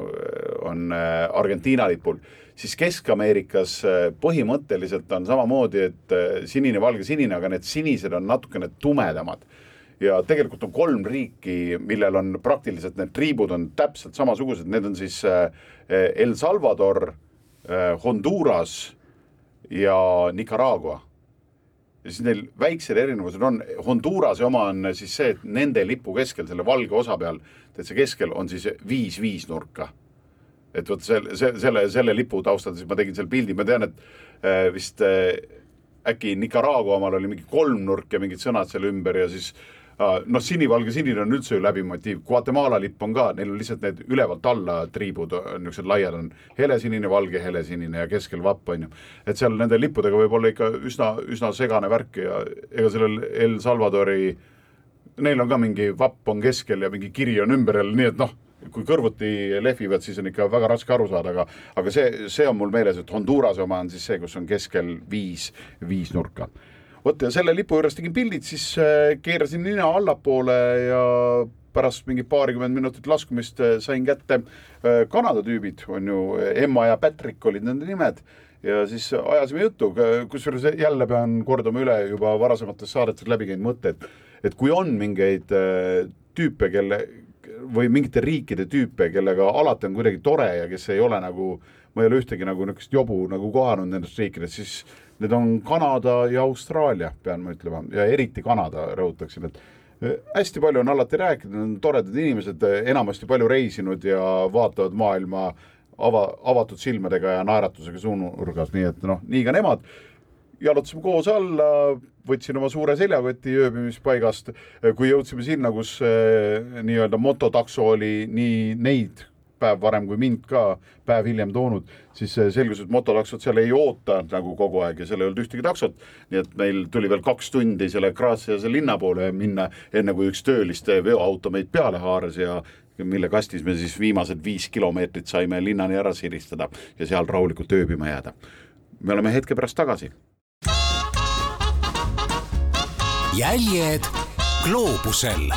on äh, Argentiina lipul, siis Kesk-Ameerikas äh, põhimõtteliselt on samamoodi, et äh, sinine, valge, sinine, aga need sinised on natukene tumedamad. ja tegelikult on kolm riiki, millel on praktiliselt need triibud on täpselt samasugused, need on siis El Salvador, Honduras ja Nicaragua ja siis neil väiksed erinevused on, Hondurase oma on siis see, et nende lipu keskel, selle valge osa peal, täitsa keskel on siis viis viisnurka. Et vot selle, selle, selle lipu taustal siis ma tegin seal pildi, ma tean, et äh, vist äh, äkki Nicaragua omal oli mingi kolmnurk ja mingid sõnad seal ümber ja siis äh, noh, sinivalge sinine on üldse ju läbiv motiiv, Guatemala lipp on ka, neil on lihtsalt need ülevalt alla triibud niisugused laiad on helesinine, valge, helesinine ja keskel vapp on ju. et seal nende lippudega võib olla ikka üsna, üsna segane värk ja ega sellel El Salvadori, neil on ka mingi vapp on keskel ja mingi kiri on ümber jälle, nii et noh, kui kõrvuti lehvivad, siis on ikka väga raske aru saada, aga, aga see, see on mul meeles, et Hondurase oma on siis see, kus on keskel viis, viis nurka. Vot ja selle lipu juures tegin pildid, siis äh, keerasin nina allapoole ja pärast mingi paarikümmend minutit laskumist äh, sain kätte äh, Kanada tüübid, on ju, Emma ja Patrick olid nende nimed. Ja siis ajasime juttu, kusjuures jälle pean kordama üle juba varasemates saadetes läbi käinud mõtte, et, et kui on mingeid tüüpe, kelle või mingite riikide tüüpe, kellega alati on kuidagi tore ja kes ei ole nagu, ma ei ole ühtegi nagu niisugust jobu nagu kohanud nendest riikidest, siis Need on Kanada ja Austraalia, pean ma ütlema, ja eriti Kanada, rõhutaksin, et äh, hästi palju on alati rääkinud, nad on toredad inimesed, äh, enamasti palju reisinud ja vaatavad maailma ava, avatud silmadega ja naeratusega suunurgas, nii et noh, nii ka nemad. Jalutasime koos alla, võtsin oma suure seljakoti ööbimispaigast, kui jõudsime sinna, kus äh, nii-öelda mototakso oli nii neid päev varem kui mind ka päev hiljem toonud, siis selgus, et mototaksod seal ei oota nagu kogu aeg ja seal ei olnud ühtegi taksot. nii et meil tuli veel kaks tundi selle Graziase linna poole minna, enne kui üks tööliste veoauto meid peale haaras ja mille kastis me siis viimased viis kilomeetrit saime linnani ära siristada ja seal rahulikult ööbima jääda. me oleme hetke pärast tagasi. Jäljed gloobusel.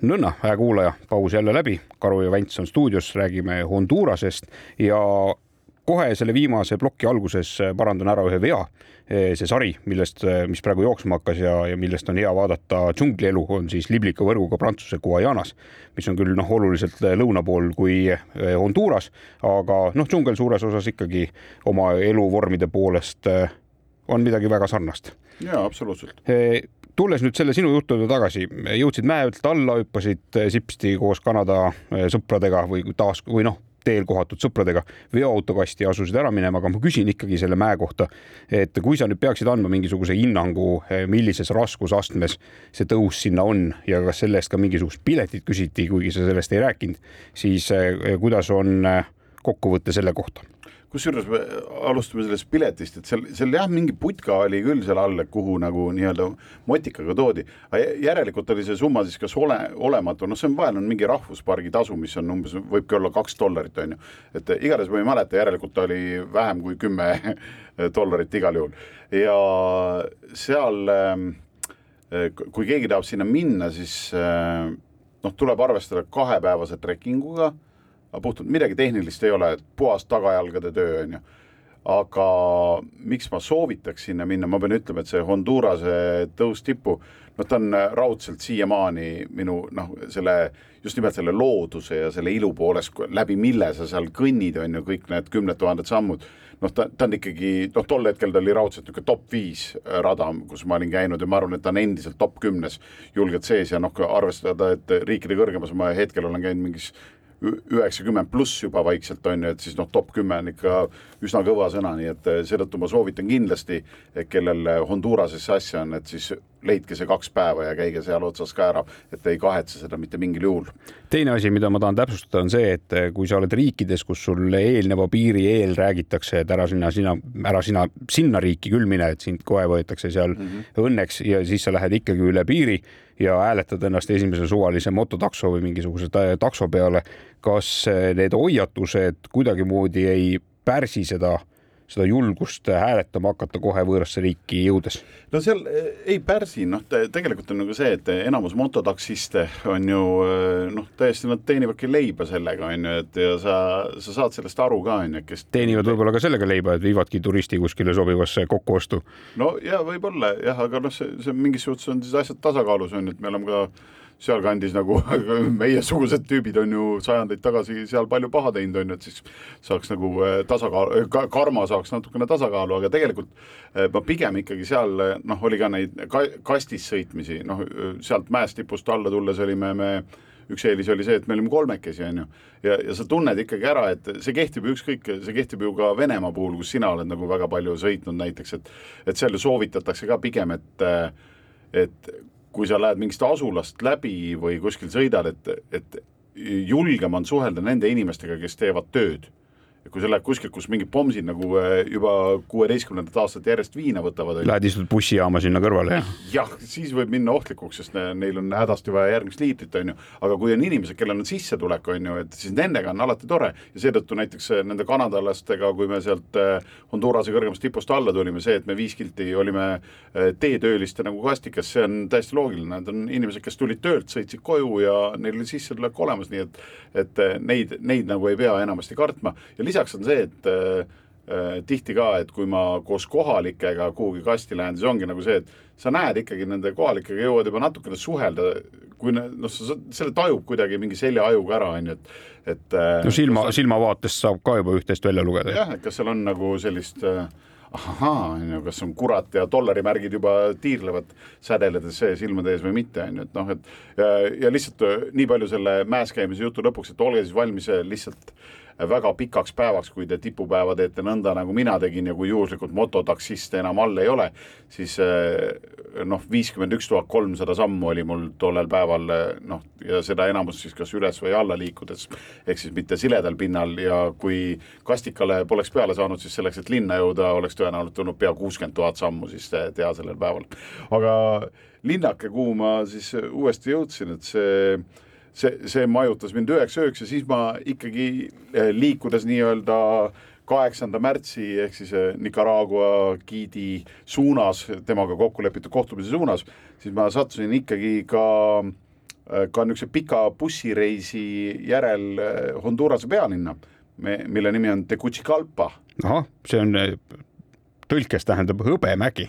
Nõnna, hää kuulaja, paus jälle läbi, Karu ja Vents on stuudios, räägime Hondurasest ja kohe selle viimase ploki alguses parandan ära ühe vea. see sari, millest, mis praegu jooksma hakkas ja, ja millest on hea vaadata džunglielu, on siis liblika võrguga Prantsuse Guajanas, mis on küll noh, oluliselt lõuna pool kui Honduras, aga noh, džungel suures osas ikkagi oma eluvormide poolest on midagi väga sarnast. jaa, absoluutselt tulles nüüd selle sinu jutu juurde tagasi, jõudsid mäe pealt alla, hüppasid eh, sipsti koos Kanada eh, sõpradega või taas või noh, teel kohatud sõpradega veoautokasti asusid ära minema, aga ma küsin ikkagi selle mäe kohta, et kui sa nüüd peaksid andma mingisuguse hinnangu, eh, millises raskusastmes see tõus sinna on ja kas selle eest ka mingisugust piletit küsiti, kuigi sa sellest ei rääkinud, siis kuidas on kokkuvõte selle kohta? Kusjuures me alustame sellest piletist, et seal, seal jah, mingi putka oli küll seal all, kuhu nagu nii-öelda motikaga toodi, järelikult oli see summa siis kas ole, olematu, noh, see on vahel on mingi rahvuspargi tasu, mis on umbes, võibki olla kaks dollarit, on ju. et igatahes ma ei mäleta, järelikult oli vähem kui kümme dollarit igal juhul ja seal ähm, kui keegi tahab sinna minna, siis äh, noh, tuleb arvestada kahepäevase trekkinguga aga puhtalt midagi tehnilist ei ole, puhas tagajalgade töö, on ju. aga miks ma soovitaks sinna minna, ma pean ütlema, et see Hondurase tõus tippu, noh, ta on raudselt siiamaani minu noh, selle just nimelt selle looduse ja selle ilu poolest, läbi mille sa seal kõnnid, on ju, kõik need kümned tuhanded sammud noh, ta, ta on ikkagi, noh, tol hetkel ta oli raudselt niisugune top viis rada, kus ma olin käinud ja ma arvan, et ta on endiselt top kümnes julgelt sees ja noh, arvestada, et riikide kõrgemas ma hetkel olen käinud mingis üheksakümmend pluss juba vaikselt on ju, et siis noh, top kümme on ikka üsna kõva sõna, nii et eh, seetõttu ma soovitan kindlasti, kellel Hondurasesse asja on, et siis leidke see kaks päeva ja käige seal otsas ka ära, et ei kahetse seda mitte mingil juhul. teine asi, mida ma tahan täpsustada, on see, et kui sa oled riikides, kus sul eelneva piiri eel räägitakse, et ära sinna, sina, ära sina sinna riiki küll mine, et sind kohe võetakse seal mm -hmm. õnneks ja siis sa lähed ikkagi üle piiri ja hääletad ennast esimese suvalise mototakso või mingisuguse ta- takso peale. kas need hoiatused kuidagimoodi ei pärsi seda seda julgust hääletama hakata kohe võõrasse riiki jõudes? no seal eh, ei pärsi, noh, tegelikult on nagu see, et enamus mototaksiste on ju eh, noh, täiesti nad teenivadki leiba sellega, on ju, et ja sa, sa saad sellest aru ka, on ju, kes teenivad võib-olla ka sellega leiba, et viivadki turisti kuskile sobivasse kokkuostu. no ja võib-olla jah, aga noh, see, see mingis suhtes on siis asjad tasakaalus on ju, et me oleme ka sealkandis nagu meiesugused tüübid on ju sajandeid tagasi seal palju paha teinud, on ju, et siis saaks nagu äh, tasakaal, karma saaks natukene tasakaalu, aga tegelikult äh, ma pigem ikkagi seal noh, oli ka neid ka, kastis sõitmisi, noh sealt mäest tipust alla tulles olime me üks eelis oli see, et me olime kolmekesi, on ju, ja, ja sa tunned ikkagi ära, et see kehtib ju ükskõik, see kehtib ju ka Venemaa puhul, kus sina oled nagu väga palju sõitnud näiteks, et et seal ju soovitatakse ka pigem, et et kui sa lähed mingist asulast läbi või kuskil sõidad, et, et julgem on suhelda nende inimestega, kes teevad tööd ja kui sa lähed kuskilt, kus mingid pomsid nagu äh, juba kuueteistkümnendat aastat järjest viina võtavad. Lähed istud bussijaama sinna kõrvale, jah? jah, siis võib minna ohtlikuks, sest neil on hädasti vaja järgmist liitrit, on ju. aga kui on inimesed, kellel on sissetulek, on ju, et siis nendega on alati tore ja seetõttu näiteks äh, nende kanadalastega, kui me sealt äh, Hondurase kõrgemast tipust alla tulime, see, et me viis kilti olime teetööliste nagu kastikas, see on täiesti loogiline, need on inimesed, kes tulid töölt, sõitsid koju ja neil oli sissetulek olemas, nii et et neid, neid nagu ei pea enamasti kartma ja lisaks on see, et äh, tihti ka, et kui ma koos kohalikega kuhugi kasti lähen, siis ongi nagu see, et sa näed ikkagi nende kohalikega jõuad juba natukene suhelda, kui noh, sa selle tajub kuidagi mingi seljaajuga ära, on ju, et, et. Äh, no silma, silmavaatest saab ka juba üht-teist välja lugeda. jah, et kas seal on nagu sellist äh, ahaa, on ju, kas on kurat ja dollarimärgid juba tiirlevad sädeledes silmade ees või mitte, on ju, et noh, et ja, ja lihtsalt äh, nii palju selle mäes käimise jutu lõpuks, et olge siis valmis lihtsalt väga pikaks päevaks, kui te tipupäeva teete nõnda, nagu mina tegin ja kui juhuslikult mototaksiste enam all ei ole, siis eh, noh, viiskümmend üks tuhat kolmsada sammu oli mul tollel päeval noh, ja seda enamus siis kas üles või alla liikudes, ehk siis mitte siledal pinnal ja kui kastikale poleks peale saanud, siis selleks, et linna jõuda, oleks tõenäoliselt tulnud pea kuuskümmend tuhat sammu siis teha sellel päeval. aga linnake, kuhu ma siis uuesti jõudsin, et see see, see majutas mind üheks ööks ja siis ma ikkagi eh, liikudes nii-öelda kaheksanda märtsi ehk siis eh, Nicaragua giidi suunas, temaga kokku lepitud kohtumise suunas, siis ma sattusin ikkagi ka eh, ka niisuguse pika bussireisi järel Hondurase pealinna, mille nimi on Tegucigalpa. ahah, see on, tõlkes tähendab hõbemägi.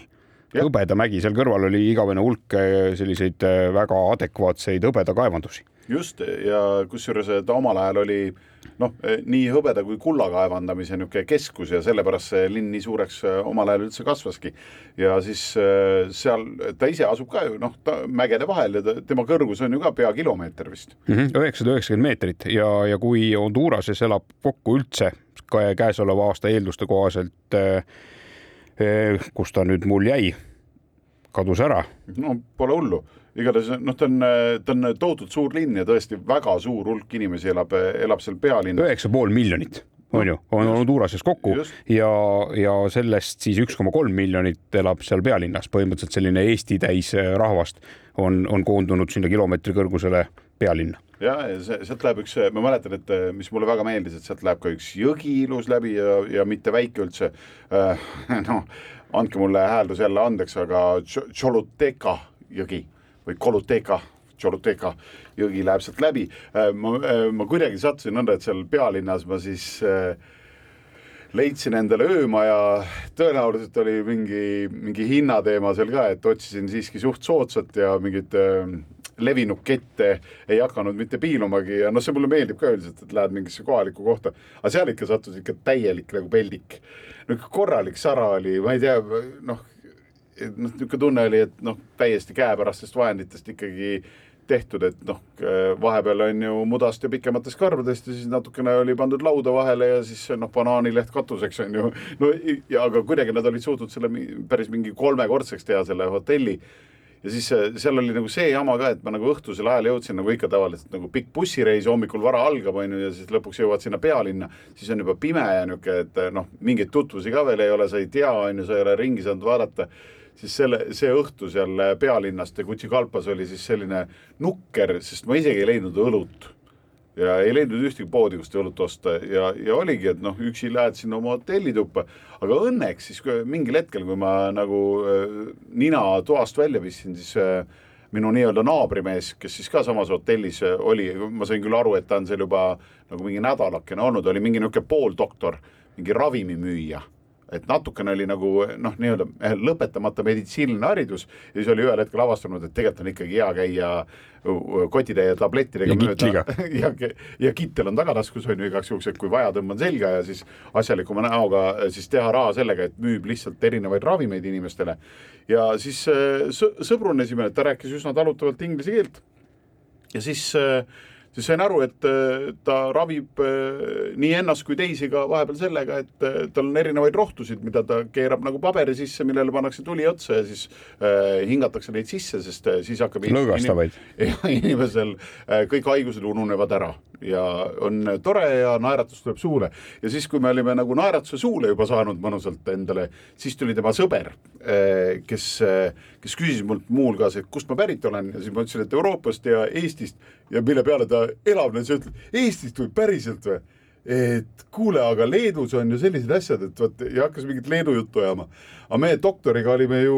Hõbedamägi, seal kõrval oli igavene hulk selliseid väga adekvaatseid hõbedakaevandusi just ja kusjuures ta omal ajal oli noh, nii hõbeda kui kulla kaevandamise niisugune keskus ja sellepärast see linn nii suureks äh, omal ajal üldse kasvaski. ja siis äh, seal ta ise asub ka ju noh, mägede vahel ja ta, tema kõrgus on ju ka pea kilomeeter vist. Mhm, üheksasada üheksakümmend meetrit ja, ja kui Honduras'es elab kokku üldse käesoleva aasta eelduste kohaselt, kus ta nüüd mul jäi, kadus ära. no pole hullu igatahes noh, ta on, ta on tohutult suur linn ja tõesti väga suur hulk inimesi elab, elab seal pealinnas. üheksa pool miljonit on ju, on Honduras'es kokku Just. ja, ja sellest siis üks koma kolm miljonit elab seal pealinnas, põhimõtteliselt selline Eesti täis äh, rahvast on, on koondunud sinna kilomeetri kõrgusele pealinna. ja, ja sealt läheb üks, ma mäletan, et mis mulle väga meeldis, et sealt läheb ka üks jõgi ilus läbi ja, ja mitte väike üldse äh,. noh, andke mulle hääldus jälle andeks, aga Tšoluteka jõgi või Koluteka, Tšoluteka jõgi läheb sealt läbi. Äh, ma, äh, ma kuidagi sattusin nõnda, et seal pealinnas ma siis äh, leidsin endale öömaja, tõenäoliselt oli mingi, mingi hinnateema seal ka, et otsisin siiski suht soodsat ja mingit levinud kette ei hakanud mitte piilumagi ja noh, see mulle meeldib ka üldiselt, et lähed mingisse kohalikku kohta, aga seal ikka sattus ikka täielik nagu peldik. no korralik sara oli, ma ei tea, noh, noh, niisugune tunne oli, et noh, täiesti käepärastest vahenditest ikkagi tehtud, et noh, vahepeal on ju mudast ja pikematest karbadest ja siis natukene oli pandud lauda vahele ja siis noh, banaanileht katuseks on ju. no ja aga kuidagi nad olid suutnud selle päris mingi kolmekordseks teha, selle hotelli. Ja siis seal oli nagu see jama ka, et ma nagu õhtusel ajal jõudsin nagu ikka tavaliselt nagu pikk bussireis hommikul vara algab, on ju, ja siis lõpuks jõuad sinna pealinna, siis on juba pime ja niisugune, et noh, mingeid tutvusi ka veel ei ole, sa ei tea, on ju, sa ei ole ringi saanud vaadata siis selle, see õhtu seal pealinnast ja Kutšikalpas oli siis selline nukker, sest ma isegi ei leidnud õlut. Ja ei leidnud ühtegi poodi, kust õlut osta. Ja, ja oligi, et noh, üksi lähed sinna oma hotellituppa, aga õnneks siis mingil hetkel, kui ma nagu äh, nina toast välja pistsin, siis äh, minu nii-öelda naabrimees, kes siis ka samas hotellis äh, oli, ma sain küll aru, et ta on seal juba nagu mingi nädalakene olnud, oli mingi niisugune pooldoktor, mingi ravimimüüja et natukene oli nagu noh, nii-öelda eh, lõpetamata meditsiiniline haridus. Ja siis oli ühel hetkel avastanud, et tegelikult on ikkagi hea käia kotitäie tablettidega ja mööda ja, ja kittel on tagataskus on ju igaks juhuks, et kui vaja, tõmban selga ja siis asjalikuma näoga eh, siis teha raha sellega, et müüb lihtsalt erinevaid ravimeid inimestele. ja siis eh, sõbrunesime, ta rääkis üsna talutavalt inglise keelt. Ja siis äh, siis sain aru, et äh, ta ravib äh, nii ennast kui teisi ka vahepeal sellega, et äh, tal on erinevaid rohtusid, mida ta keerab nagu paberi sisse, millele pannakse tuli otsa ja siis hingatakse neid sisse, sest siis hakkab lõõgastavaid inim, inimesel kõik haigused ununevad ära ja on tore ja naeratus tuleb suule. ja siis, kui me olime nagu naeratuse suule juba saanud mõnusalt endale, siis tuli tema sõber, kes, kes küsis mult muuhulgas, et kust ma pärit olen ja siis ma ütlesin, et Euroopast ja Eestist ja mille peale ta elavnes ja ütleb, Eestist või päriselt või? et kuule, aga Leedus on ju sellised asjad, et vot ja hakkas mingit Leedu juttu ajama. aga me doktoriga olime ju,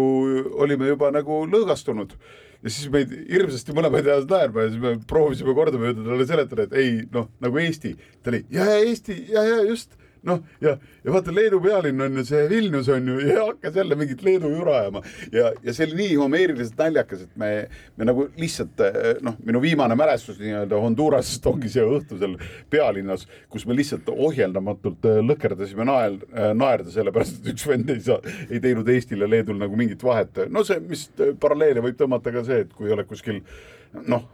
olime juba nagu lõõgastunud ja siis meid hirmsasti mõlemaid ajas naerma ja siis me proovisime kordamööda talle seletada, et ei noh, nagu Eesti. ta oli ja, ja Eesti ja, ja just noh, ja, ja vaata Leedu pealinn on ju see Vilnius on ju ja hakkas jälle mingit Leedu jura ajama ja, ja see oli nii homeeriliselt naljakas, et me, me nagu lihtsalt noh, minu viimane mälestus nii-öelda Hondurasest ongi see õhtu seal pealinnas, kus me lihtsalt ohjeldamatult lõkerdasime nael, naerda, sellepärast et üks vend ei saa, ei teinud Eestil ja Leedul nagu mingit vahet. no see, mis paralleele võib tõmmata ka see, et kui oled kuskil noh,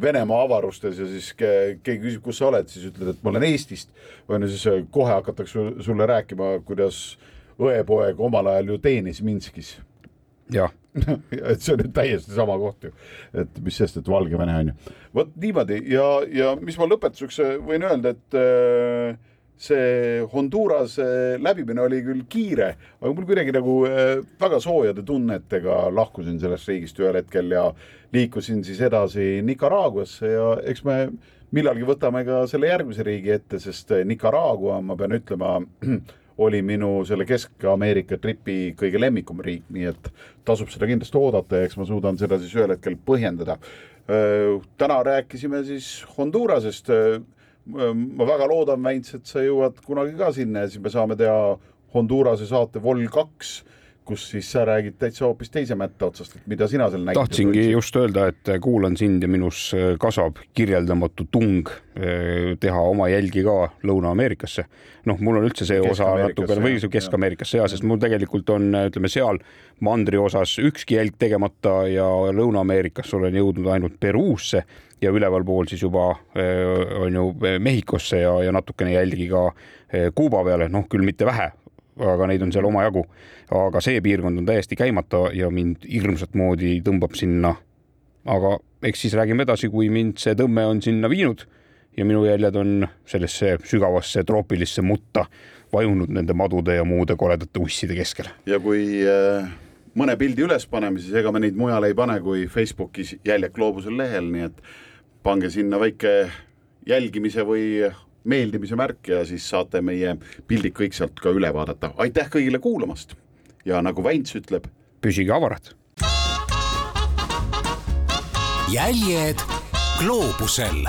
Venemaa avarustes ja siis keegi küsib, kus sa oled, siis ütled, et ma olen Eestist. või no siis äh, kohe hakatakse sulle rääkima, kuidas õepoeg omal ajal ju teenis Minskis. jah et see on nüüd täiesti sama koht ju, et mis sest, et Valgevene on ju. vot niimoodi ja, ja mis ma lõpetuseks äh, võin öelda, et äh, see Honduras läbimine oli küll kiire, aga mul kuidagi nagu äh, väga soojade tunnetega lahkusin sellest riigist ühel hetkel ja liikusin siis edasi Nicaraguasse ja eks me millalgi võtame ka selle järgmise riigi ette, sest Nicaragua, ma pean ütlema, oli minu selle Kesk-Ameerika tripi kõige lemmikum riik, nii et tasub seda kindlasti oodata ja eks ma suudan seda siis ühel hetkel põhjendada. Äh, täna rääkisime siis Hondurasest ma väga loodan, Väints, et sa jõuad kunagi ka sinna ja siis me saame teha Hondurase saate Vol kaks, kus siis sa räägid täitsa hoopis teise mätta otsast, et mida sina seal nägid. tahtsingi just öelda, et kuulan sind ja minus kasvab kirjeldamatu tung eh, teha oma jälgi ka Lõuna-Ameerikasse. noh, mul on üldse see osa natukene või Kesk-Ameerikasse ja, sest mul tegelikult on, ütleme seal mandri osas ükski jälg tegemata ja Lõuna-Ameerikasse olen jõudnud ainult Peruusse ja ülevalpool siis juba eh, on ju Mehhikosse ja, ja natukene jälgi ka eh, Kuuba peale, noh küll mitte vähe, aga neid on seal omajagu. aga see piirkond on täiesti käimata ja mind hirmsat moodi tõmbab sinna. aga eks siis räägime edasi, kui mind see tõmme on sinna viinud ja minu jäljed on sellesse sügavasse troopilisse mutta vajunud nende madude ja muude koledate usside keskel. ja kui äh, mõne pildi üles paneme, siis ega me neid mujale ei pane kui Facebookis Jäljak gloobusel lehel, nii et pange sinna väike jälgimise või meeldimise märk ja siis saate meie pildid kõik sealt ka üle vaadata. aitäh kõigile kuulamast ja nagu Väints ütleb, püsige avarad. jäljed gloobusel